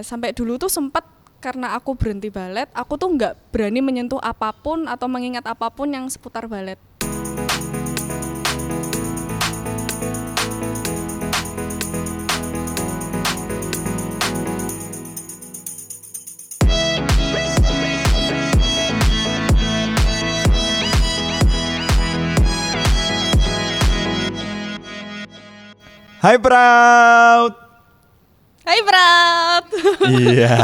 Sampai dulu tuh sempat karena aku berhenti balet, aku tuh nggak berani menyentuh apa pun atau mengingat apa pun yang seputar balet. Hai Proud. Hai Brat. Iya,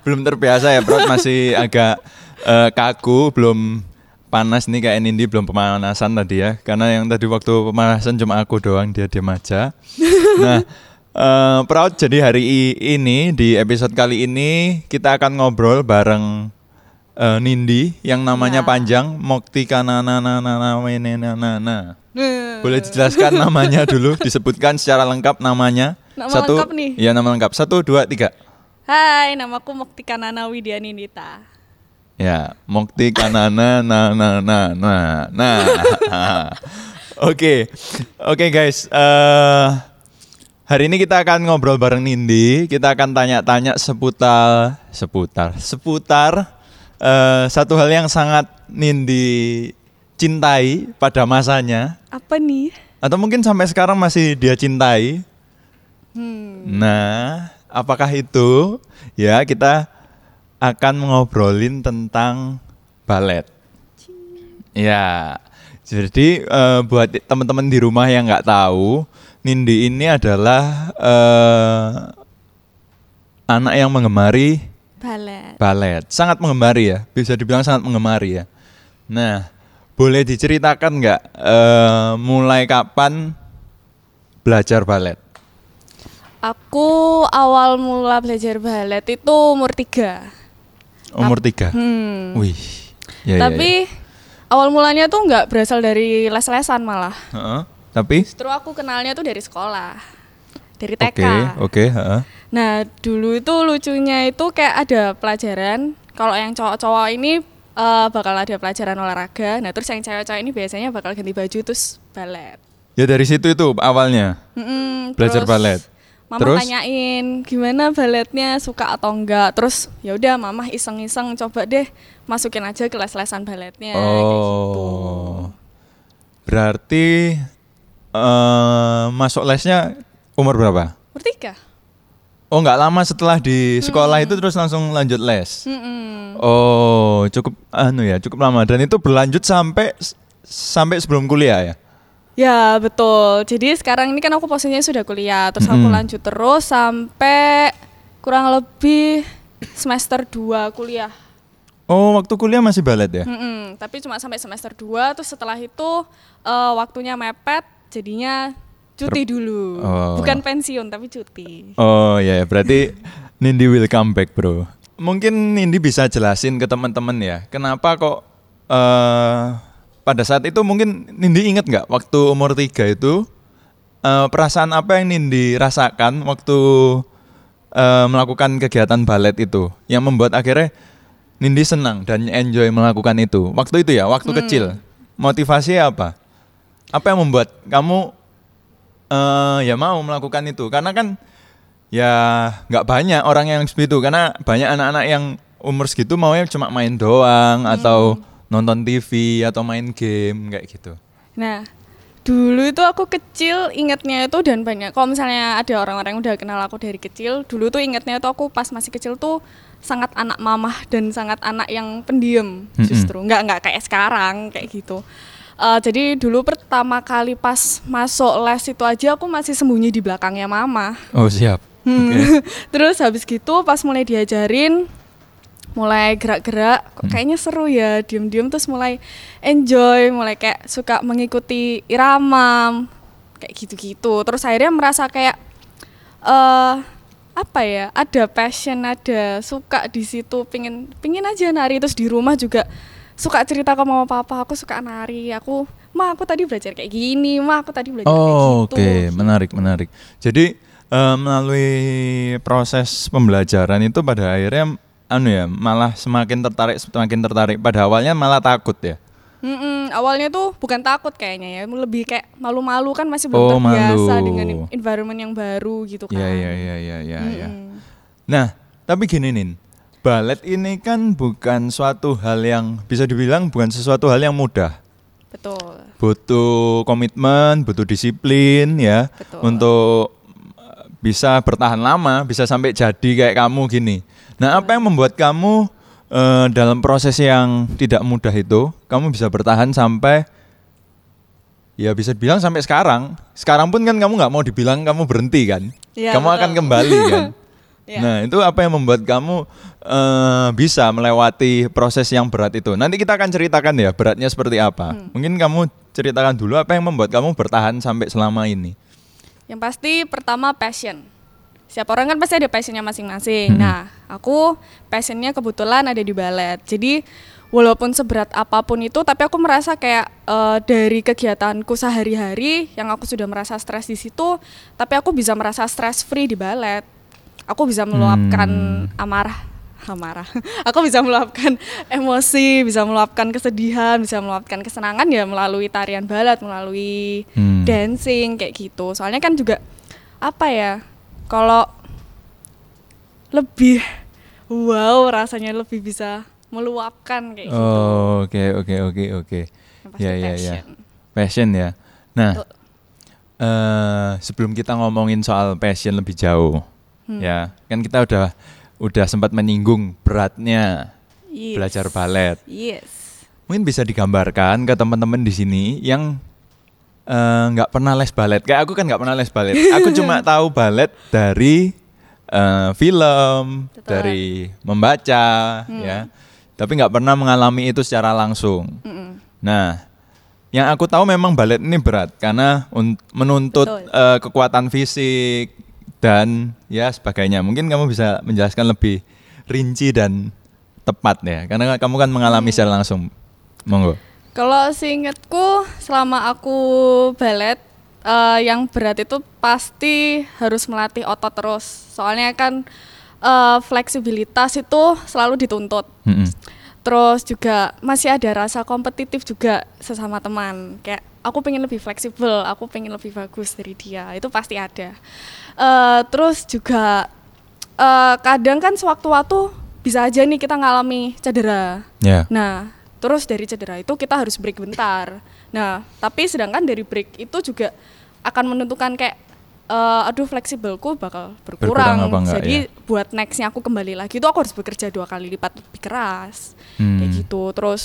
belum terbiasa ya Proud masih agak eh, kaku, belum panas nih kayak Nindi belum pemanasan tadi ya. Karena yang tadi waktu pemanasan cuma aku doang dia diam aja. Nah, eh, Proud jadi hari ini di episode kali ini kita akan ngobrol bareng eh, Nindi yang namanya Ya. panjang Mokti Kanana Nana Nana. Nah, Boleh dijelaskan namanya dulu, disebutkan secara lengkap namanya. Nama Satu, lengkap nih? Iya nama lengkap. Satu, dua, tiga. Hai, namaku Moktika Nana Widiani Nita. Ya, Mokti Kanana na na na na nah. Oke, oke guys. eh hari ini kita akan ngobrol bareng Nindi. Kita akan tanya-tanya seputar seputar seputar eh, satu hal yang sangat Nindi cintai pada masanya Apa nih? atau mungkin sampai sekarang masih dia cintai. Hmm. Nah, apakah itu? Ya, kita akan ngobrolin tentang balet. Ya, jadi eh, buat teman-teman di rumah yang nggak tahu, Nindi ini adalah eh, anak yang mengemari Balet. balet. Sangat mengemari ya, bisa dibilang sangat mengemari ya. Nah, boleh diceritakan nggak eh, mulai kapan belajar balet? Aku awal mula belajar balet itu umur tiga. Umur tiga. Hmm. Wih. Ya, ya, Tapi awal mulanya tuh nggak berasal dari les-lesan malah. ya. Heeh. Tapi Justru aku kenalnya tuh dari sekolah. Dari oke, TK. oke, heeh. Nah, dulu itu lucunya itu kayak ada pelajaran. Kalau yang cowok-cowok ini eh, bakal ada pelajaran olahraga. Nah, terus yang cewek-cewek ini biasanya bakal ganti baju terus balet. Ya dari situ itu awalnya Mm-mm, belajar terus balet. Mama Terus? tanyain gimana baletnya suka atau enggak. Terus ya udah mama iseng-iseng coba deh masukin aja ke les-lesan baletnya kayak gitu. Oh. Berarti eh masuk lesnya umur berapa? Umur tiga. Oh, nggak lama setelah di sekolah itu terus langsung lanjut les. Mm-mm. Oh, cukup anu ya, cukup lama dan itu berlanjut sampai sampai sebelum kuliah ya. Ya betul. Jadi sekarang ini kan aku posisinya sudah kuliah, terus aku Mm-mm. lanjut terus sampai kurang lebih semester 2 kuliah. Oh, waktu kuliah masih balet ya? Mm-mm, Tapi cuma sampai semester 2, terus setelah itu eh, waktunya mepet, jadinya cuti dulu. Oh. Bukan pensiun tapi cuti. Oh ya, ya. berarti Nindi will come back, bro. Mungkin Nindi bisa jelasin ke teman-teman ya, kenapa kok eh pada saat itu mungkin Nindi inget nggak waktu umur tiga itu eh, perasaan apa yang Nindi rasakan waktu eh, melakukan kegiatan balet itu, yang membuat akhirnya Nindi senang dan enjoy melakukan itu. Waktu itu ya, waktu kecil. Motivasinya apa? Apa yang membuat kamu eh ya mau melakukan itu karena kan ya nggak banyak orang yang seperti itu karena banyak anak-anak yang umur segitu maunya cuma main doang atau nonton TV atau main game kayak gitu. Nah, dulu itu aku kecil ingetnya itu dan banyak. Kalau misalnya ada orang-orang yang udah kenal aku dari kecil, dulu tuh ingetnya itu aku pas masih kecil tuh sangat anak mamah dan sangat anak yang pendiam Mm-mm. justru. Nggak nggak kayak sekarang kayak gitu. Eh, jadi dulu pertama kali pas masuk les itu aja aku masih sembunyi di belakangnya mama. Oh siap. Hmm. Oke. Terus habis gitu pas mulai diajarin mulai gerak-gerak kok Hmm. kayaknya seru ya diem-diem terus mulai enjoy mulai kayak suka mengikuti irama kayak gitu-gitu terus akhirnya merasa kayak eh apa ya ada passion ada suka di situ pingin pingin aja nari terus di rumah juga suka cerita ke mama papa aku suka nari aku ma aku tadi belajar kayak gini ma aku tadi belajar kayak Oh, gitu Oke, menarik, menarik. Jadi eh, melalui proses pembelajaran itu pada akhirnya anu ya, malah semakin tertarik, semakin tertarik. Pada awalnya malah takut ya. Mm-mm, awalnya tuh bukan takut kayaknya ya, lebih kayak malu-malu kan masih belum Oh, terbiasa malu. dengan environment yang baru gitu kan. Iya, iya, iya, iya, iya. iya. Mm-mm. Nah, tapi gini nih, balet ini kan bukan suatu hal yang bisa dibilang bukan sesuatu hal yang mudah. Betul. Butuh komitmen, butuh disiplin ya Betul. untuk bisa bertahan lama, bisa sampai jadi kayak kamu gini. Nah, apa yang membuat kamu eh, dalam proses yang tidak mudah itu, kamu bisa bertahan sampai ya bisa dibilang sampai sekarang. Sekarang pun kan kamu nggak mau dibilang kamu berhenti kan? Iya, kamu akan betul. kembali kan? Iya. Nah, itu apa yang membuat kamu eh, bisa melewati proses yang berat itu? Nanti kita akan ceritakan ya beratnya seperti apa. Hmm. Mungkin kamu ceritakan dulu apa yang membuat kamu bertahan sampai selama ini. Yang pasti pertama passion. Setiap orang kan pasti ada passionnya masing-masing. Mm-mm. Nah, aku passionnya kebetulan ada di balet. Jadi walaupun seberat apa pun itu, tapi aku merasa kayak eh, dari kegiatanku sehari-hari yang aku sudah merasa stres di situ, tapi aku bisa merasa stress free di balet. Aku bisa meluapkan Hmm. amarah amarah. aku bisa meluapkan emosi, bisa meluapkan kesedihan, bisa meluapkan kesenangan ya melalui tarian balet, melalui Hmm. dancing kayak gitu. Soalnya kan juga apa ya? Kalau lebih wow rasanya lebih bisa meluapkan kayak gitu. Oh, oke oke oke oke. Pasti Ya ya ya. passion. Ya. Nah, eh sebelum kita ngomongin soal passion lebih jauh, Hmm. ya kan kita udah udah sempat menyinggung beratnya Yes. belajar balet. Yes. Mungkin bisa digambarkan ke teman-teman di sini yang eh, nggak pernah les balet. Kayak aku kan nggak pernah les balet. Aku cuma tahu balet dari eh, film, Betul. dari membaca, ya. Tapi nggak pernah mengalami itu secara langsung. Mm-mm. Nah, yang aku tahu memang balet ini berat karena un- menuntut Betul. eh, kekuatan fisik dan ya sebagainya. Mungkin kamu bisa menjelaskan lebih rinci dan tepat ya, karena kamu kan mengalami secara langsung. Monggo. Kalau seingatku selama aku balet eh, yang berat itu pasti harus melatih otot terus. Soalnya kan eh, fleksibilitas itu selalu dituntut. Mm-mm. Terus juga masih ada rasa kompetitif juga sesama teman. Kayak aku pengen lebih fleksibel, aku pengen lebih bagus dari dia. Itu pasti ada. Eh, terus juga eh, kadang kan sewaktu-waktu bisa aja nih kita ngalami cedera. Ya. Nah, terus dari cedera itu kita harus break bentar. Nah, tapi sedangkan dari break itu juga akan menentukan kayak eh, aduh fleksibelku bakal Berkurang berkurang. enggak, Jadi ya? buat nextnya aku kembali lagi itu aku harus bekerja dua kali lipat lebih keras. Hmm. Kayak gitu. Terus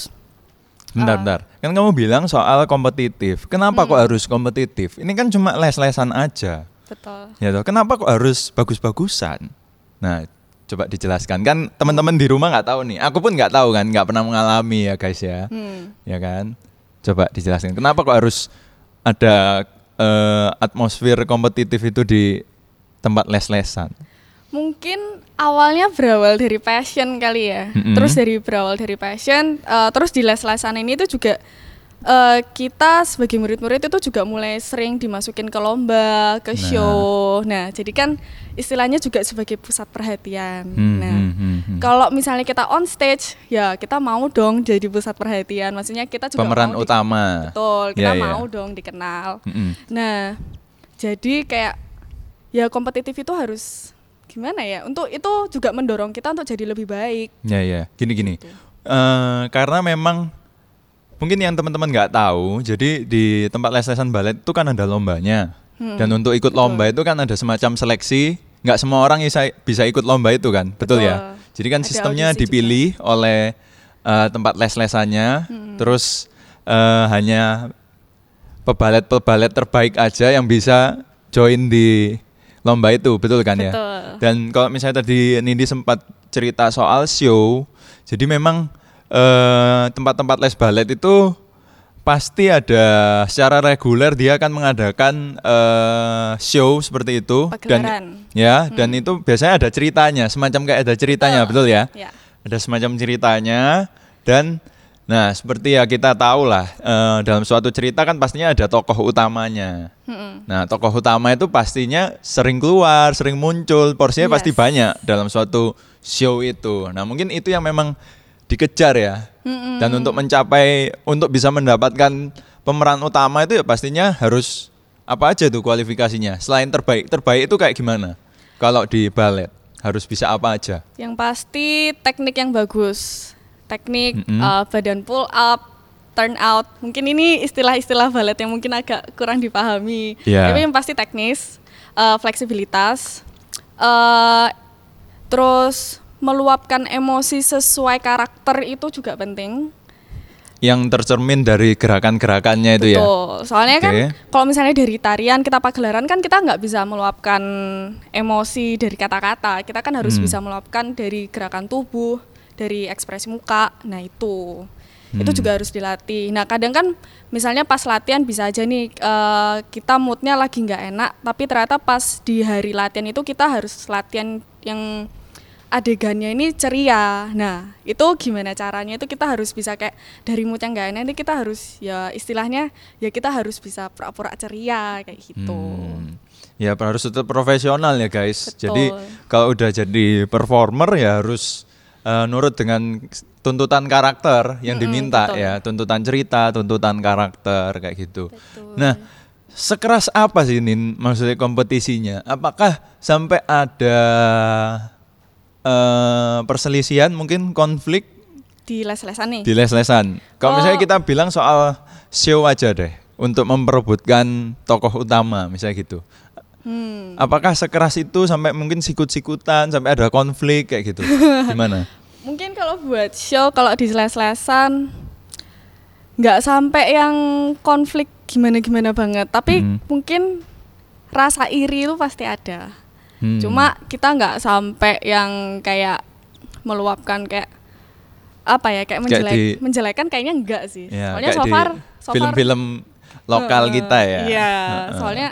Bentar, Ah. bentar. Kan kamu bilang soal kompetitif. Kenapa kok harus kompetitif? Ini kan cuma les-lesan aja. betul. Ya toh, kenapa kok harus bagus-bagusan? Nah, coba dijelaskan. Kan teman-teman di rumah nggak tahu nih. Aku pun nggak tahu kan, nggak pernah mengalami ya guys ya. Hmm. Ya kan? Coba dijelaskan. Kenapa kok harus ada eh, atmosfer kompetitif itu di tempat les-lesan? Mungkin awalnya berawal dari passion kali ya. Mm-mm. Terus dari berawal dari passion, eh, terus di les-lesan ini tuh juga eh, kita sebagai murid-murid itu juga mulai sering dimasukin ke lomba, ke Nah. show. Nah, jadi kan istilahnya juga sebagai pusat perhatian. Hmm, nah, hmm, hmm, hmm. kalau misalnya kita on stage, ya kita mau dong jadi pusat perhatian. Maksudnya kita juga Pemeran mau di- utama. Betul, kita ya. mau dong dikenal. Mm-mm. Nah, jadi kayak ya kompetitif itu harus gimana ya? Untuk itu juga mendorong kita untuk jadi lebih baik. Ya ya, gini-gini. Gitu. Eh, karena memang mungkin yang teman-teman nggak tahu, jadi di tempat les-lesan balet itu kan ada lombanya. Hmm, Dan untuk ikut lomba itu kan ada semacam seleksi. Nggak semua orang bisa bisa ikut lomba itu kan, betul, ya? Betul. Jadi kan Ada sistemnya dipilih oleh eh, tempat les-lesannya, Hmm. terus eh, hanya pebalet-pebalet terbaik aja yang bisa join di lomba itu, betul kan ya? Betul. Dan kalau misalnya tadi Nindi sempat cerita soal show, jadi memang eh, tempat-tempat les balet itu pasti ada secara reguler dia akan mengadakan eh, show seperti itu Pagelaran. dan ya dan itu biasanya ada ceritanya, semacam kayak ada ceritanya, betul ya? Ya. Ada semacam ceritanya dan nah seperti ya kita tahu lah eh, dalam suatu cerita kan pastinya ada tokoh utamanya. Mm-mm. Nah, tokoh utama itu pastinya sering keluar, sering muncul, porsinya Yes. pasti banyak dalam suatu show itu. Nah, mungkin itu yang memang dikejar ya. Mm-mm. Dan untuk mencapai untuk bisa mendapatkan pemeran utama itu ya pastinya harus apa aja tuh kualifikasinya. Selain terbaik, terbaik itu kayak gimana? Kalau di balet. harus bisa apa aja? Yang pasti teknik yang bagus. Teknik Mm-mm. uh, badan pull up, turn out. Mungkin ini istilah-istilah balet yang mungkin agak kurang dipahami. Iya. Tapi yang pasti teknis, uh, fleksibilitas, uh, terus meluapkan emosi sesuai karakter itu juga penting. Yang tercermin dari gerakan-gerakannya itu ya. Betul. Soalnya kan Oke. kalau misalnya dari tarian kita pagelaran kan kita nggak bisa meluapkan emosi dari kata-kata. Kita kan harus Hmm. bisa meluapkan dari gerakan tubuh, dari ekspresi muka. Nah itu, itu Hmm. juga harus dilatih. Nah kadang kan misalnya pas latihan bisa aja nih eh, kita moodnya lagi nggak enak, tapi ternyata pas di hari latihan itu kita harus latihan yang adegannya ini ceria. Nah, itu gimana caranya? Itu kita harus bisa kayak dari mood yang gak enak ini kita harus ya istilahnya ya kita harus bisa pura-pura ceria kayak gitu. Hmm. Ya harus tetap profesional ya guys. Betul. Jadi kalau udah jadi performer ya harus eh, nurut dengan tuntutan karakter yang Mm-mm, diminta betul. ya, tuntutan cerita, tuntutan karakter kayak gitu. Betul. Nah, sekeras apa sih Nin maksudnya kompetisinya? Apakah sampai ada eh, perselisihan mungkin konflik Di les-lesan nih. di les-lesan? Kalau Oh. misalnya kita bilang soal show aja deh untuk memperebutkan tokoh utama misalnya gitu. Hmm. Apakah sekeras itu sampai mungkin sikut-sikutan sampai ada konflik kayak gitu? Gimana? Mungkin kalau buat show kalau di les-lesan nggak sampai yang konflik gimana-gimana banget, tapi Hmm. mungkin rasa iri itu pasti ada. Hmm. Cuma kita nggak sampai yang kayak meluapkan kayak apa ya kayak Kayak menjelek di- menjelekan kayaknya enggak sih. Ya, soalnya kayak so far so film-film lokal Heeh, kita ya. Iya, Heeh. soalnya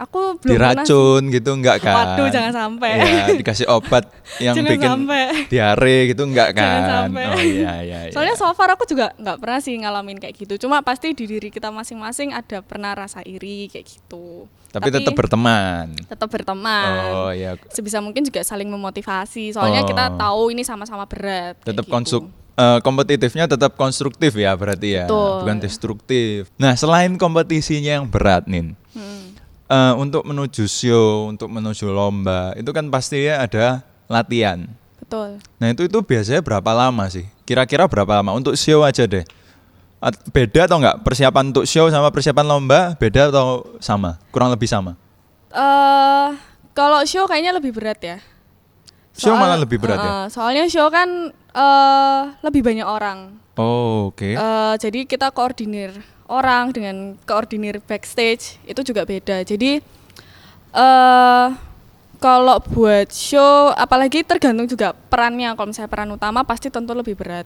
aku belum pernah diracun gitu enggak kan? Waduh, jangan sampai. Iya, dikasih obat yang Jangan bikin sampai. diare gitu enggak kan? Jangan sampai. Oh iya iya. iya. Soalnya so far aku juga nggak pernah sih ngalamin kayak gitu. Cuma pasti di diri kita masing-masing ada pernah rasa iri kayak gitu. tapi, tetap berteman. tetap berteman. Oh iya. Sebisa mungkin juga saling memotivasi. Soalnya Oh. kita tahu ini sama-sama berat. tetap gitu. konsuk eh, kompetitifnya tetap konstruktif ya berarti ya, Betul. bukan destruktif. Nah selain kompetisinya yang berat nih, Hmm. Eh, untuk menuju show, untuk menuju lomba itu kan pasti ya ada latihan. Betul. Nah itu itu biasanya berapa lama sih? Kira-kira berapa lama untuk show aja deh? Beda atau enggak persiapan untuk show sama persiapan lomba beda atau sama? Kurang lebih sama. eh kalau show kayaknya lebih berat ya. Show Soal- malah lebih berat ya? eh, Soalnya show kan eh lebih banyak orang. Oh oke. Eh, jadi kita koordinir orang dengan koordinir backstage itu juga beda. Jadi eh kalau buat show, apalagi tergantung juga perannya. Kalau misalnya peran utama pasti tentu lebih berat.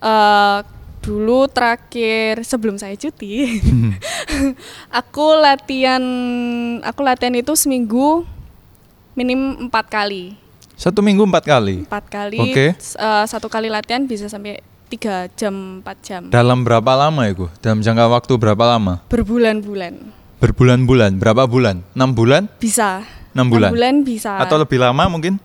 Eh dulu terakhir sebelum saya cuti, aku latihan, aku latihan itu seminggu minim empat kali. Satu minggu empat kali. Empat kali. Oke. s- eh, satu kali latihan bisa sampai tiga jam, empat jam. Dalam berapa lama itu? Dalam jangka waktu berapa lama? Berbulan-bulan. Berbulan-bulan, berapa bulan? Enam bulan? Bisa. Enam bulan? bisa. Atau lebih lama mungkin?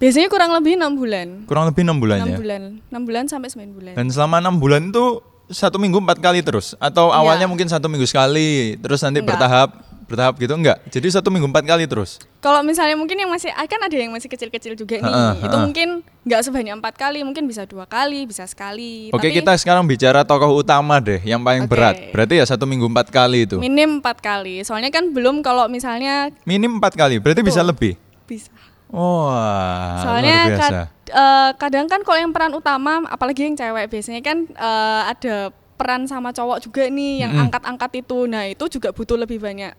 biasanya kurang lebih enam bulan. Kurang lebih enam bulan Enam ya. bulan, enam bulan sampai sembilan bulan. Dan selama enam bulan itu satu minggu empat kali terus? Atau awalnya mungkin satu minggu sekali, terus nanti Enggak. bertahap, bertahap gitu enggak? Jadi satu minggu empat kali terus? Kalau misalnya mungkin yang masih ah, kan ada yang masih kecil-kecil juga nih. Ha-ha, itu ha-ha. mungkin nggak sebanyak empat kali, mungkin bisa dua kali, bisa sekali. Oke Tapi kita sekarang bicara tokoh utama deh, yang paling Oke. berat. Berarti ya satu minggu empat kali itu. minim empat kali. Soalnya kan belum kalau misalnya Minim empat kali, berarti bisa Betul. lebih. bisa. Wah, Soalnya luar biasa. kad- eh, kadang kan kalau yang peran utama, apalagi yang cewek biasanya kan eh, ada peran sama cowok juga nih yang angkat-angkat itu. Nah itu juga butuh lebih banyak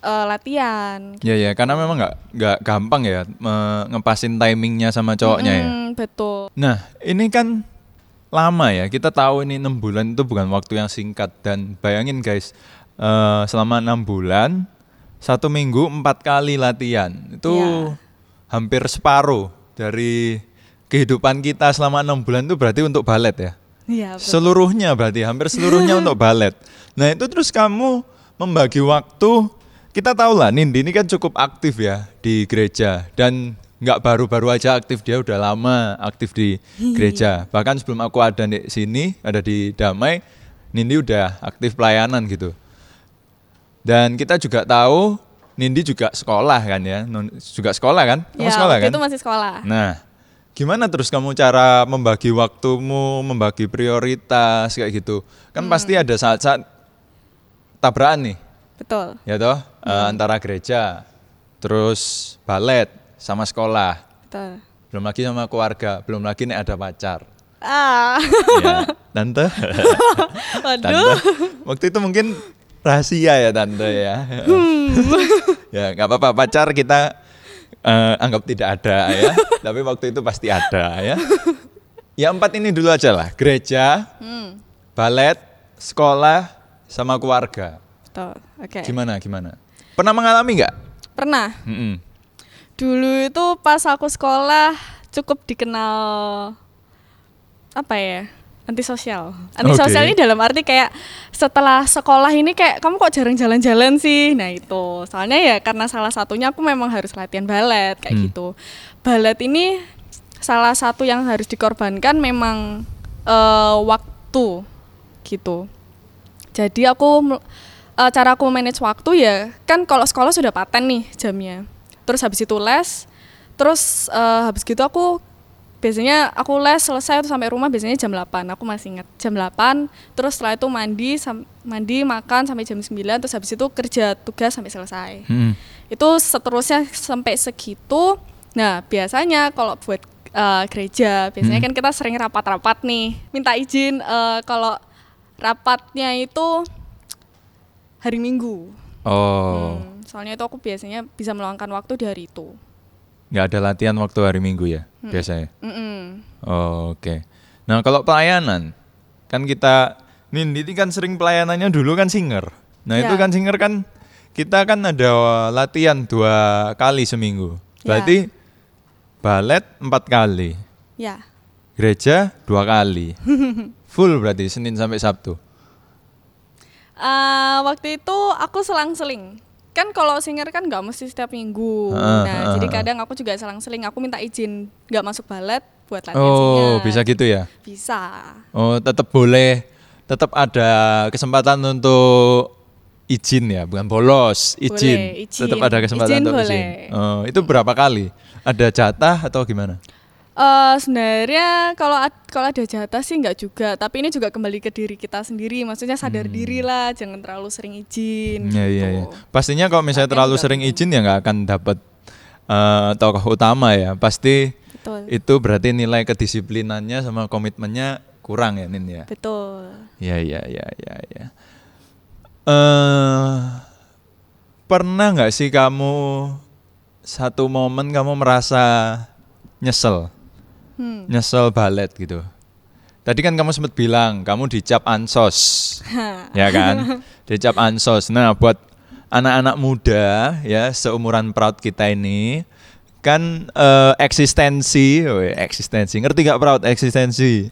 eh, latihan. Ya ya, karena memang nggak nggak gampang ya ngepasin timingnya sama cowoknya ya. Mm, betul. Nah, ini kan lama ya. Kita tahu ini enam bulan itu bukan waktu yang singkat dan bayangin guys, eh, selama enam bulan satu minggu empat kali latihan itu Iya. hampir separuh dari kehidupan kita selama enam bulan itu berarti untuk balet ya. Iya. betul. Seluruhnya berarti hampir seluruhnya untuk balet. Nah itu terus kamu membagi waktu. Kita tahu lah Nindi ini kan cukup aktif ya di gereja dan nggak baru-baru aja aktif dia udah lama aktif di gereja. Bahkan sebelum aku ada di sini ada di Damai, Nindi udah aktif pelayanan gitu. Dan kita juga tahu Nindi juga sekolah kan ya, juga sekolah kan? Kamu ya, sekolah kan? itu masih sekolah. Nah, gimana terus kamu cara membagi waktumu, membagi prioritas kayak gitu? Kan Hmm. pasti ada saat-saat tabrakan nih, Betul. ya toh, Eh, Hmm. antara gereja, terus balet sama sekolah, Betul. belum lagi sama keluarga, belum lagi nih ada pacar. Ah. ya, tante, Waduh. tante, waktu itu mungkin rahasia ya tante ya. Hmm. ya nggak apa-apa pacar kita eh, anggap tidak ada ya, tapi waktu itu pasti ada ya. Ya empat ini dulu aja lah, gereja, Hmm. balet, sekolah, sama keluarga. Betul. Oke. Gimana gimana? Pernah mengalami nggak? Pernah. Mm-mm. Dulu itu pas aku sekolah cukup dikenal apa ya? Antisosial. Antisosial Oke. ini dalam arti kayak setelah sekolah ini kayak kamu kok jarang jalan-jalan sih. Nah, itu. Soalnya ya karena salah satunya aku memang harus latihan balet kayak Hmm. gitu. Balet ini salah satu yang harus dikorbankan memang eh, waktu gitu. Jadi aku eh, cara aku manage waktu ya kan kalau sekolah sudah paten nih jamnya. Terus habis itu les, terus eh, habis gitu aku biasanya aku les selesai tuh sampai rumah biasanya jam 8. Aku masih ingat jam 8. Terus setelah itu mandi sam- mandi makan sampai jam 9 terus habis itu kerja tugas sampai selesai. Mm-mm. Itu seterusnya sampai segitu. Nah, biasanya kalau buat eh, gereja, biasanya Hmm. kan kita sering rapat-rapat nih. Minta izin eh, kalau rapatnya itu hari Minggu. Oh, Hmm, soalnya itu aku biasanya bisa meluangkan waktu di hari itu. nggak ada latihan waktu hari Minggu ya Hmm. biasanya. Mm-mm. Oh, Oke. Nah kalau pelayanan kan kita Nindi ini kan sering pelayanannya dulu kan singer. Nah itu Ya. kan singer kan kita kan ada latihan dua kali seminggu. Ya. Berarti balet empat kali, Ya, gereja dua kali, full berarti Senin sampai Sabtu. Eh, waktu itu aku selang-seling. Kan kalau singer kan nggak mesti setiap minggu. Heeh, nah, heeh, jadi heeh. kadang aku juga selang-seling. Aku minta izin nggak masuk balet buat latihan Oh singer. bisa gitu ya? Bisa. Oh tetap boleh, tetap ada kesempatan untuk izin ya, bukan bolos, izin. Boleh, izin. Tetap ada kesempatan Izin untuk boleh. izin. Oh, itu berapa kali? Ada jatah atau gimana? Eh sebenarnya kalau kalau ada jatah sih nggak juga, tapi ini juga kembali ke diri kita sendiri. Maksudnya sadar diri lah, jangan terlalu sering izin. Hmm. Iya iya gitu. iya. Pastinya kalau misalnya Latihan terlalu sering perlu. izin ya nggak akan dapat eh, tokoh utama ya. Pasti Betul. itu berarti nilai kedisiplinannya sama komitmennya kurang ya Nin ya. Betul. Iya iya iya iya. Ya. Eh pernah nggak sih kamu satu momen kamu merasa nyesel, Hmm. nyesel balet gitu? Tadi kan kamu sempat bilang kamu dicap ansos, ya kan? Dicap ansos. Nah buat anak-anak muda ya seumuran proud kita ini kan eh, eksistensi, weh, eksistensi, ngerti gak proud eksistensi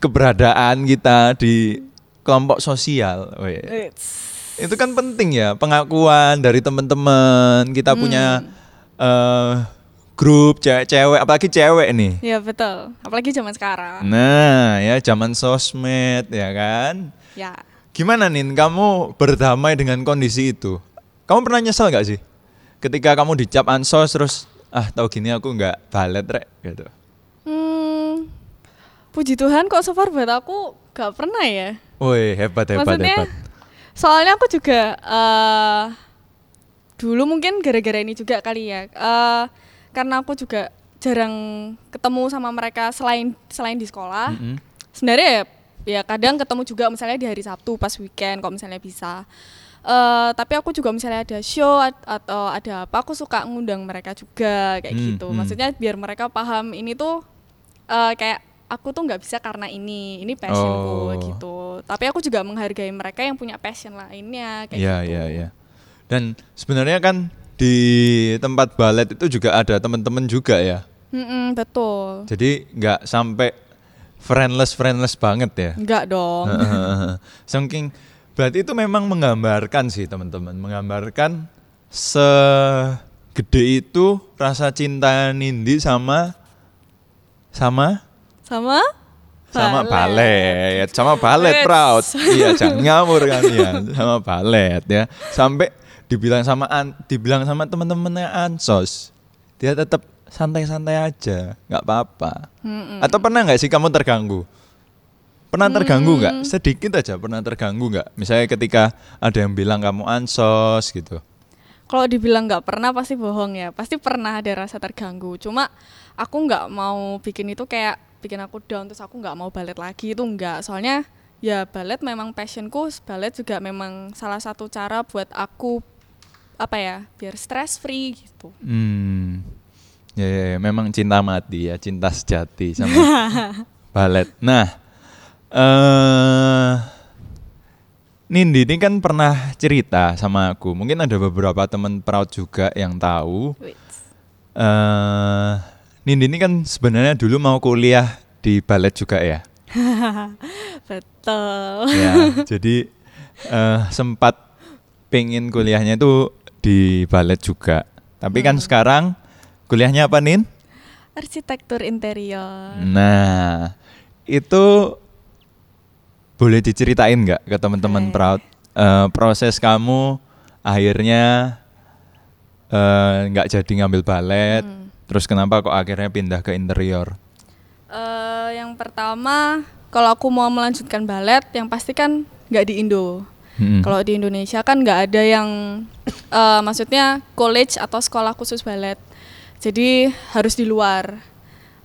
keberadaan kita di kelompok sosial, weh. It's- itu kan penting ya pengakuan dari teman-teman kita punya eh, grup cewek-cewek apalagi cewek nih. Ya betul. Apalagi zaman sekarang. Nah ya zaman sosmed ya kan. Ya. Gimana nih kamu berdamai dengan kondisi itu? Kamu pernah nyesel gak sih? Ketika kamu dicap ansos terus ah tahu gini aku nggak balet rek gitu. Hmm, puji Tuhan kok so far buat aku gak pernah ya. Woi hebat hebat Maksudnya, hebat. soalnya aku juga eh dulu mungkin gara-gara ini juga kali ya. eh karena aku juga jarang ketemu sama mereka selain selain di sekolah. Mm-mm. Sebenarnya ya, ya kadang ketemu juga misalnya di hari Sabtu pas weekend kalau misalnya bisa. Eh tapi aku juga misalnya ada show at- atau ada apa aku suka ngundang mereka juga kayak Hmm, gitu. hmm. Maksudnya biar mereka paham ini tuh eh kayak aku tuh nggak bisa karena ini, ini passionku Oh. gitu. Tapi aku juga menghargai mereka yang punya passion lainnya kayak Iya gitu. iya iya. Dan sebenarnya kan di tempat balet itu juga ada teman-teman juga ya. Mm-mm, betul. Jadi nggak sampai friendless friendless banget ya. Enggak dong. Saking berarti itu memang menggambarkan sih teman-teman, menggambarkan segede itu rasa cinta Nindi sama sama Sama? sama balet, sama balet proud. iya, jangan ngawur kan ya, sama balet ya. Sampai dibilang sama an, dibilang sama teman-temannya ansos, dia tetap santai-santai aja, nggak apa-apa. Mm-mm. Atau pernah nggak sih kamu terganggu? Pernah terganggu nggak? Hmm. Sedikit aja pernah terganggu nggak? Misalnya ketika ada yang bilang kamu ansos gitu. Kalau dibilang nggak pernah pasti bohong ya. Pasti pernah ada rasa terganggu. Cuma aku nggak mau bikin itu kayak bikin aku down terus aku nggak mau balet lagi itu nggak. Soalnya ya balet memang passionku. Balet juga memang salah satu cara buat aku apa ya biar stress free gitu. Hmm. Ya, ya, ya, memang cinta mati ya, cinta sejati sama balet. Nah, eh Nindi ini kan pernah cerita sama aku. Mungkin ada beberapa teman proud juga yang tahu. Eh Nindi ini kan sebenarnya dulu mau kuliah di balet juga ya. Betul. ya jadi eh, sempat pengen kuliahnya itu di balet juga. Tapi kan sekarang kuliahnya apa Nin? Arsitektur interior. Nah, itu boleh diceritain nggak ke teman-teman proud eh, proses kamu akhirnya eh, nggak jadi ngambil balet, Hmm. terus kenapa kok akhirnya pindah ke interior? Eh, yang pertama, kalau aku mau melanjutkan balet, yang pasti kan nggak di Indo. Mm-mm. Kalau di Indonesia kan nggak ada yang, eh, maksudnya college atau sekolah khusus balet. Jadi harus di luar.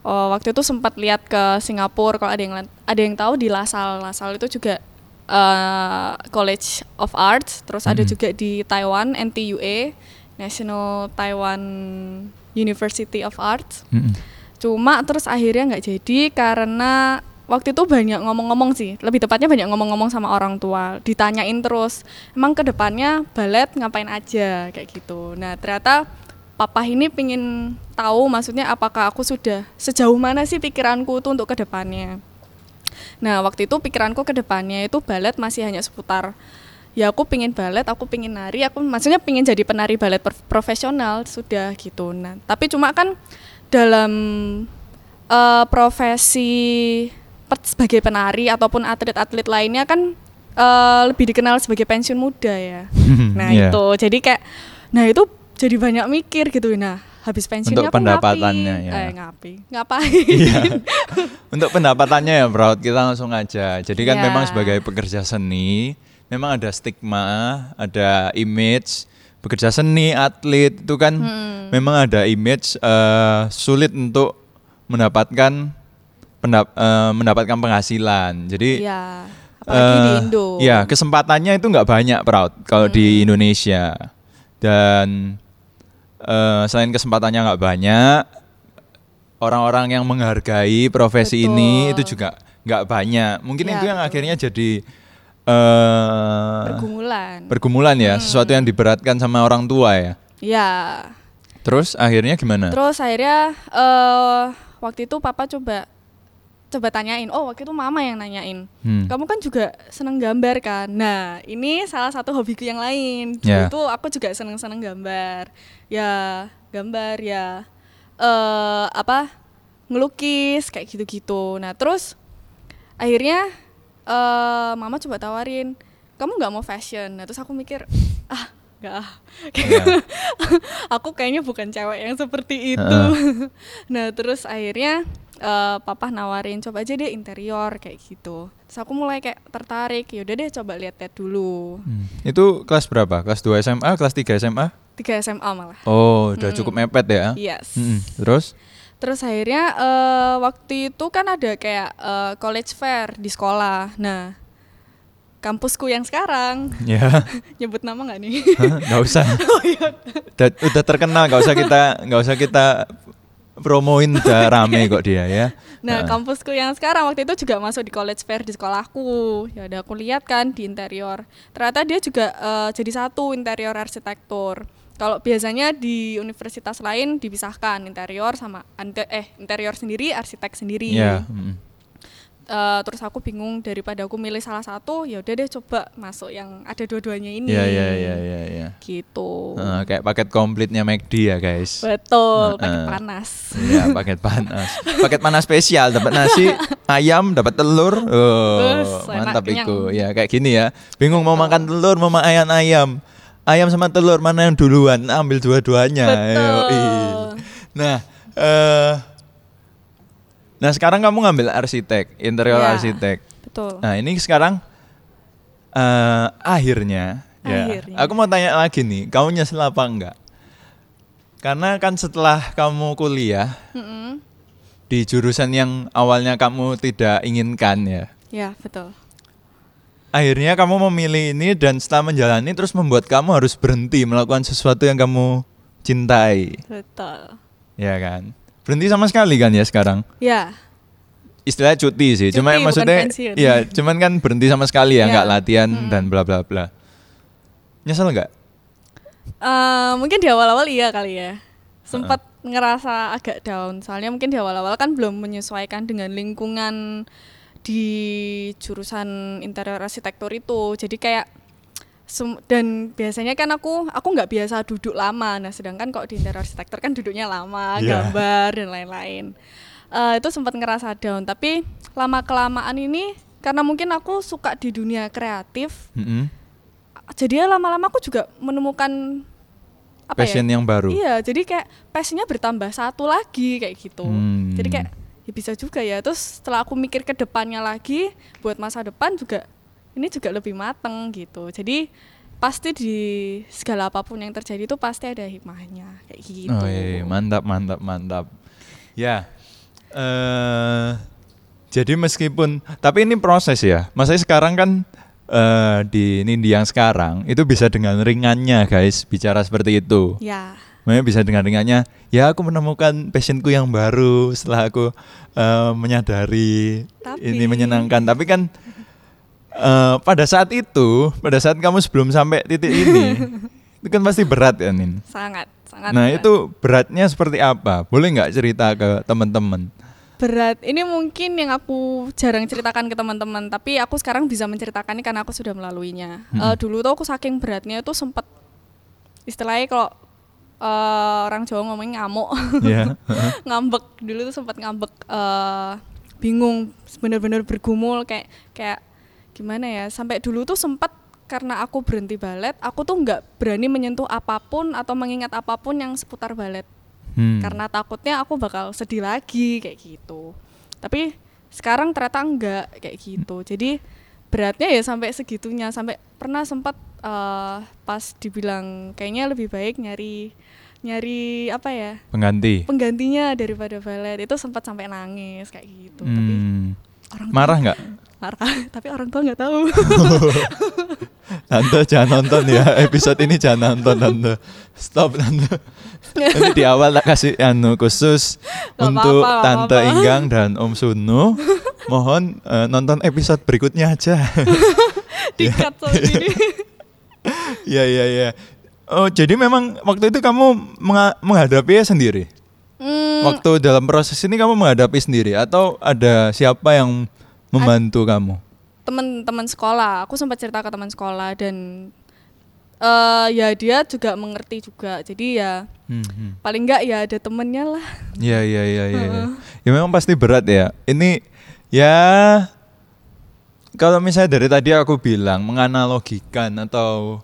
Oh, waktu itu sempat lihat ke Singapura. Kalau ada yang ada yang tahu di LaSalle. LaSalle itu juga eh, College of Arts. Terus ada Mhm. juga di Taiwan NTUA, National Taiwan University of Arts. Mm-mm. Cuma terus akhirnya nggak jadi karena waktu itu banyak ngomong-ngomong sih. Lebih tepatnya banyak ngomong-ngomong sama orang tua. Ditanyain terus, emang ke depannya balet ngapain aja kayak gitu. Nah ternyata papa ini pingin tahu maksudnya apakah aku sudah sejauh mana sih pikiranku tuh untuk ke depannya. Nah waktu itu pikiranku ke depannya itu balet masih hanya seputar ya aku pingin balet, aku pingin nari, aku maksudnya pingin jadi penari balet profesional sudah gitu. Nah tapi cuma kan dalam eh, profesi sebagai penari ataupun atlet-atlet lainnya kan eh, lebih dikenal sebagai pensiun muda ya. Nah Iya. itu jadi kayak, nah itu jadi banyak mikir gitu. Nah habis pensiunnya Untuk pendapatannya ya. Eh ngapain? Ngapain? Iya. Untuk pendapatannya ya, Bro, kita langsung aja. Jadi kan Ya. memang sebagai pekerja seni, memang ada stigma, ada image pekerja seni, atlet itu kan Hmm. memang ada image eh, sulit untuk mendapatkan pendap- eh, mendapatkan penghasilan. Jadi Iya. Apalagi di eh, Indo. Hmm. Ya, kesempatannya itu nggak banyak, Proud, kalau di Indonesia. Dan eh, selain kesempatannya nggak banyak, orang-orang yang menghargai profesi Betul. ini itu juga nggak banyak. Mungkin Ya, itu yang betul. akhirnya jadi eh pergumulan. pergumulan ya, Hmm. sesuatu yang diberatkan sama orang tua ya. Iya. Terus akhirnya gimana? Terus akhirnya eh waktu itu papa coba coba tanyain. Oh, waktu itu mama yang nanyain. Hmm. Kamu kan juga seneng gambar kan? Nah, ini salah satu hobiku yang lain. Dulu Ya. itu aku juga seneng-seneng gambar. Ya, gambar ya eh apa? ngelukis kayak gitu-gitu. Nah, terus akhirnya eh mama coba tawarin, "Kamu nggak mau fashion?" Nah, terus aku mikir, "Ah, nggak ah." Ya. aku kayaknya bukan cewek yang seperti itu. Heeh. nah, terus akhirnya eh, papa nawarin coba aja deh interior kayak gitu. Terus aku mulai kayak tertarik, yaudah deh coba lihat-lihat dulu. Hmm. Itu kelas berapa? Kelas 2 SMA, kelas 3 SMA? Tiga SMA malah. Oh, udah Hmm. cukup mepet ya. Yes. Mm-mm. Terus? Terus akhirnya eh, waktu itu kan ada kayak eh, college fair di sekolah. Nah, kampusku yang sekarang Ya. nyebut nama nggak nih? Nggak usah. oh iya. udah, udah terkenal nggak usah kita nggak usah kita promoin udah rame kok dia ya Nah, Heeh. kampusku yang sekarang waktu itu juga masuk di college fair di sekolahku. Ya udah aku lihat kan di interior. Ternyata dia juga eh, jadi satu interior arsitektur. Kalau biasanya di universitas lain dipisahkan interior sama eh interior sendiri, arsitek sendiri. ya mm. Eh, terus aku bingung daripada aku milih salah satu, ya udah deh coba masuk yang ada dua-duanya ini. ya ya ya ya ya Gitu. Heeh, kayak paket komplitnya McD ya guys Betul, pakai Heeh. panas. Iya paket panas paket panas spesial dapat nasi ayam dapat telur oh Bus, mantap itu ya kayak gini ya bingung mau makan telur mau makan ayam ayam sama telur mana yang duluan ambil dua-duanya Betul. Yoi. nah eh nah sekarang kamu ngambil arsitek interior Ya. arsitek Betul. nah ini sekarang eh akhirnya ya Akhirnya. aku mau tanya lagi nih kamu nyesel apa enggak karena kan setelah kamu kuliah Mm-mm. di jurusan yang awalnya kamu tidak inginkan ya Ya, betul. akhirnya kamu memilih ini dan setelah menjalani terus membuat kamu harus berhenti melakukan sesuatu yang kamu cintai Betul. ya kan berhenti sama sekali kan ya sekarang Ya, istilah cuti sih cuma Cuti, bukan maksudnya ya cuman kan berhenti sama sekali ya Ya. nggak latihan Mm. dan bla bla bla nyesel nggak Eh, mungkin di awal-awal iya kali ya. Sempat ngerasa agak down. Soalnya mungkin di awal-awal kan belum menyesuaikan dengan lingkungan di jurusan interior arsitektur itu. Jadi kayak sem- dan biasanya kan aku aku nggak biasa duduk lama. Nah, sedangkan kok di interior arsitektur kan duduknya lama, Iya. gambar dan lain-lain. Eh, itu sempat ngerasa down, tapi lama kelamaan ini karena mungkin aku suka di dunia kreatif, Mm-mm. jadi ya lama-lama aku juga menemukan apa passion ya? yang baru Iya, jadi kayak passionnya bertambah satu lagi kayak gitu. Hmm. Jadi kayak ya bisa juga ya. Terus setelah aku mikir ke depannya lagi buat masa depan juga ini juga lebih mateng gitu. Jadi pasti di segala apa pun yang terjadi itu pasti ada hikmahnya kayak gitu. Oh iya, iya, mantap mantap mantap. Ya, eh jadi meskipun tapi ini proses ya. Maksudnya sekarang kan eh di Nindi yang sekarang itu bisa dengan ringannya guys bicara seperti itu. Ya, Makanya bisa dengan ringannya. Ya aku menemukan passionku yang baru setelah aku eh, menyadari Tapi- ini menyenangkan. Tapi kan eh, pada saat itu, pada saat kamu sebelum sampai titik ini, itu kan pasti berat ya Nin. sangat sangat. Nah berat. itu beratnya seperti apa? Boleh nggak cerita ke teman-teman? berat ini mungkin yang aku jarang ceritakan ke teman-teman tapi aku sekarang bisa menceritakannya karena aku sudah melaluinya Mm-mm. Eh, dulu tuh aku saking beratnya itu sempat istilahnya kalau eh, orang Jawa ngomongin ngamuk Ya. ngambek dulu tuh sempat ngambek eh, bingung bener-bener bergumul kayak kayak gimana ya sampai dulu tuh sempat karena aku berhenti balet aku tuh nggak berani menyentuh apa pun atau mengingat apa pun yang seputar balet Hmm. karena takutnya aku bakal sedih lagi kayak gitu tapi sekarang ternyata enggak kayak gitu jadi beratnya ya sampai segitunya sampai pernah sempat eh, pas dibilang kayaknya lebih baik nyari nyari apa ya pengganti. penggantinya daripada ballet itu sempat sampai nangis kayak gitu tapi Hmm. orang Marah nggak? Marah tapi orang tua nggak tahu Tante jangan nonton ya episode ini jangan nonton tante. Stop tante. Ini di awal tak kasih anu khusus Nggak untuk nggak tante apa-apa. Inggang dan Om Sunu. Mohon eh, nonton episode berikutnya aja. dikat sama ini Iya iya iya. Oh jadi memang waktu itu kamu menghadapinya sendiri. Hmm, Waktu dalam proses ini kamu menghadapi sendiri atau ada siapa yang membantu kamu? teman-teman sekolah aku sempat cerita ke teman sekolah dan eh ya dia juga mengerti juga jadi ya Hmm, hmm. paling enggak ya ada temennya lah Iya iya iya iya. iya. Ya memang pasti berat ya. Ini ya kalau misalnya dari tadi aku bilang menganalogikan atau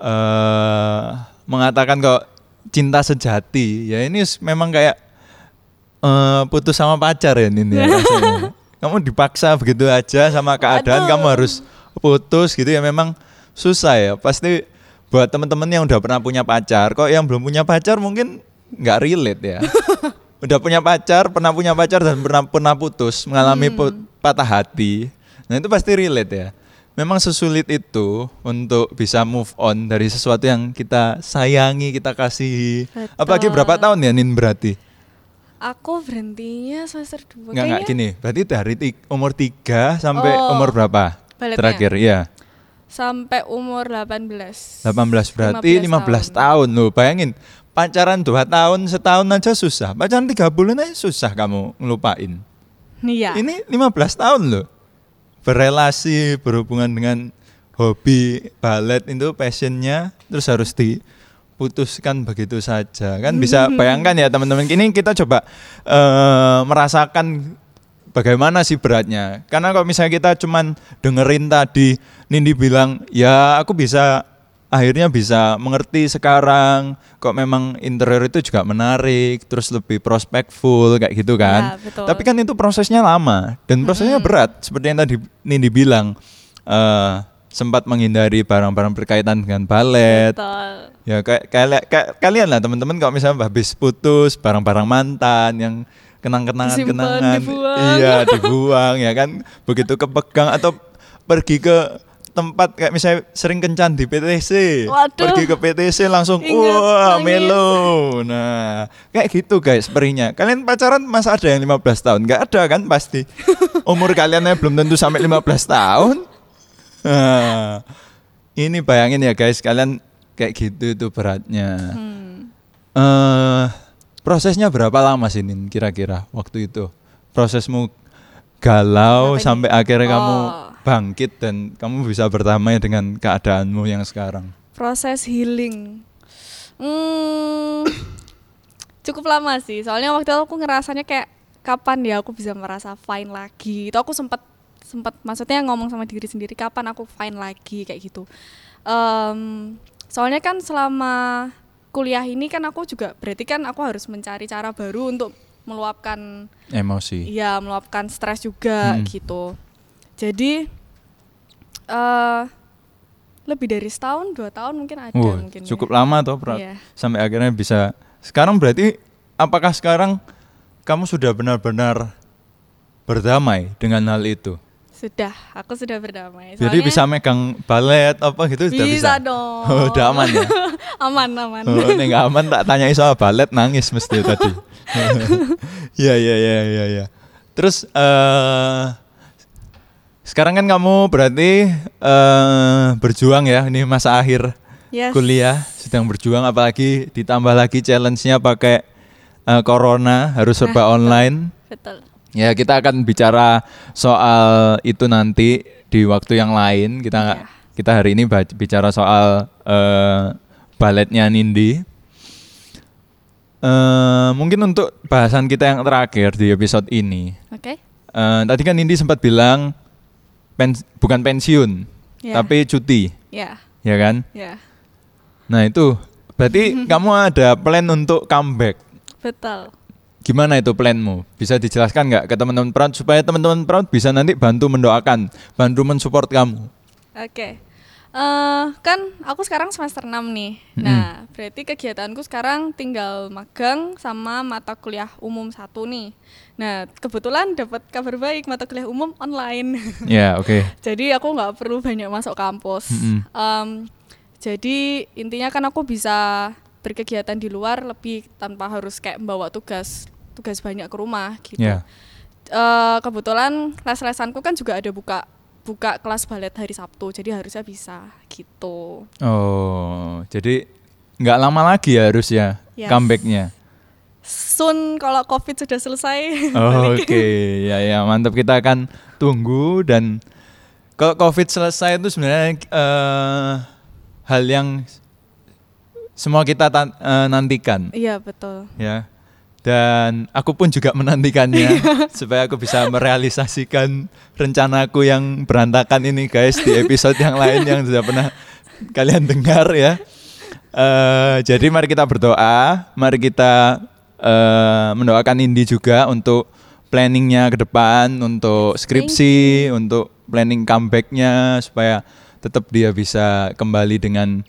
eh mengatakan kok cinta sejati ya ini memang kayak eh putus sama pacar ya ini ya. Kamu dipaksa begitu aja sama keadaan Aduh. kamu harus putus gitu ya memang susah ya. Pasti buat teman-teman yang udah pernah punya pacar, kok yang belum punya pacar mungkin nggak relate ya. udah punya pacar, pernah punya pacar dan pernah pernah putus, mengalami pu- patah hati. Nah, itu pasti relate ya. Memang sesulit itu untuk bisa move on dari sesuatu yang kita sayangi, kita kasihi. Betul. Apalagi berapa tahun ya Nin berarti? Aku berhentinya semester 2 Enggak enggak gini. Berarti dari umur 3 sampai Oh, umur berapa? baletnya. Terakhir, iya. sampai umur 18 18 berarti 15, 15 tahun loh. Bayangin, pacaran 2 tahun, setahun aja susah. Pacaran 3 bulan aja susah kamu ngelupain. iya Ini 15 tahun loh. Berelasi, berhubungan dengan hobi balet itu passionnya terus harus diputuskan begitu saja. Kan bisa bayangkan ya teman-teman. Ini kita coba eh, merasakan bagaimana sih beratnya. Karena kalau misalnya kita cuman dengerin tadi Nindi bilang ya aku bisa akhirnya bisa mengerti sekarang kok memang interior itu juga menarik, terus lebih prospekful kayak gitu kan. Ya, betul. Tapi kan itu prosesnya lama dan prosesnya berat. Seperti yang tadi Nindi bilang eh, sempat menghindari barang-barang berkaitan dengan balet. Betul. Ya kayak kayak- kayak- kalian lah teman-teman kalau misalnya habis putus barang-barang mantan yang kenang-kenangan Disimpan, kenangan. dibuang. iya dibuang ya kan? Begitu kepegang atau pergi ke tempat kayak misalnya sering kencan di PTC Waduh. pergi ke PTC langsung Ingat, wah melo nah kayak gitu guys perinya kalian pacaran masa ada yang 15 tahun? Nggak ada kan pasti. Umur kalian aja belum tentu sampai 15 tahun ini bayangin ya guys, kalian kayak gitu itu beratnya. Hmm. eh prosesnya berapa lama sih Nin kira-kira waktu itu? Prosesmu galau Apa ini? sampai akhirnya kamu Oh. bangkit dan kamu bisa berdamai dengan keadaanmu yang sekarang. Proses healing. Hmm, cukup lama sih. Soalnya waktu itu aku ngerasanya kayak kapan ya aku bisa merasa fine lagi. Itu aku sempat sempat maksudnya ngomong sama diri sendiri kapan aku fine lagi kayak gitu. Em, soalnya kan selama kuliah ini kan aku juga berarti kan aku harus mencari cara baru untuk meluapkan Emosi. Iya, meluapkan stres juga Hmm. gitu. Jadi eh lebih dari setahun, dua tahun mungkin ada Wah, mungkin. ya. cukup lama toh. Iya. Sampai akhirnya bisa. Sekarang berarti apakah sekarang kamu sudah benar-benar berdamai dengan hal itu? Sudah, aku sudah berdamai. Jadi Soalnya bisa megang balet apa gitu sudah bisa. bisa dong. Oh, udah aman ya. aman, aman. Oh, ini nggak aman tak tanya soal balet nangis mesti tadi. Iya iya iya iya iya. Terus eh sekarang kan kamu berarti eh berjuang ya ini masa akhir Yes. kuliah sedang berjuang apalagi ditambah lagi challenge-nya pakai eh, corona harus serba Nah, betul. online. Betul. Ya kita akan bicara soal itu nanti di waktu yang lain. Kita Iya. kita hari ini bicara soal eh, baletnya Nindi. Eh, mungkin untuk bahasan kita yang terakhir di episode ini. Oke. eh, tadi kan Nindi sempat bilang pens- bukan pensiun, Ya. tapi cuti, Ya, ya kan? ya. Nah itu berarti kamu ada plan untuk comeback. Betul. Gimana itu planmu? Bisa dijelaskan nggak ke teman-teman Proud supaya teman-teman Proud bisa nanti bantu mendoakan, bantu mensupport kamu. Oke. Eh kan aku sekarang semester 6 nih. Mm-mm. Nah, berarti kegiatanku sekarang tinggal magang sama mata kuliah umum satu nih. Nah, kebetulan dapat kabar baik mata kuliah umum online. Ya oke. jadi aku nggak perlu banyak masuk kampus. Mm-mm. Em, jadi intinya kan aku bisa berkegiatan di luar lebih tanpa harus kayak membawa tugas tugas banyak ke rumah gitu. Ya. Eh, kebetulan les-lesanku kan juga ada buka buka kelas balet hari Sabtu, jadi harusnya bisa gitu. Oh jadi nggak lama lagi ya harus ya Yes. comebacknya. Soon kalau COVID sudah selesai. Oh, Oke balik. ya ya mantap kita akan tunggu dan kalau COVID selesai itu sebenarnya eh, hal yang semua kita eh, nantikan. Iya betul. ya dan aku pun juga menantikannya supaya aku bisa merealisasikan rencanaku yang berantakan ini guys di episode yang lain yang sudah pernah kalian dengar ya Eh, jadi mari kita berdoa mari kita eh, mendoakan Indi juga untuk planningnya ke depan untuk skripsi untuk planning comebacknya supaya tetap dia bisa kembali dengan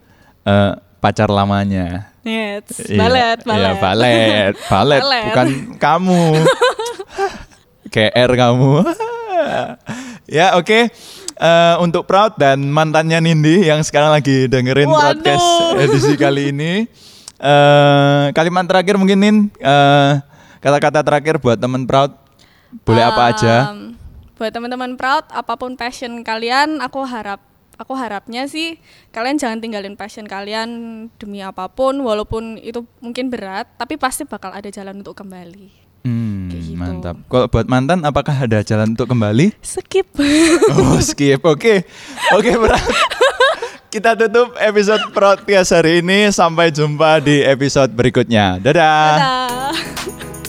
eh, pacar lamanya Yes, Iya, balet, balet. Iya, balet, balet, Balet. bukan kamu. KR kamu. ya, oke. Eh, untuk Proud dan mantannya Nindi yang sekarang lagi dengerin Waduh. podcast edisi kali ini. Eh, kalimat terakhir mungkin Nin, eh, kata-kata terakhir buat teman Proud. Boleh apa aja? Um, buat teman-teman proud, apa pun passion kalian, aku harap aku harapnya sih kalian jangan tinggalin passion kalian demi apa pun, walaupun itu mungkin berat, tapi pasti bakal ada jalan untuk kembali. Hmm, kayak gitu. mantap. Kalau buat mantan apakah ada jalan untuk kembali? Skip. Oh skip, oke, oke berat. Kita tutup episode podcast hari ini. Sampai jumpa di episode berikutnya. Dadah. Dadah.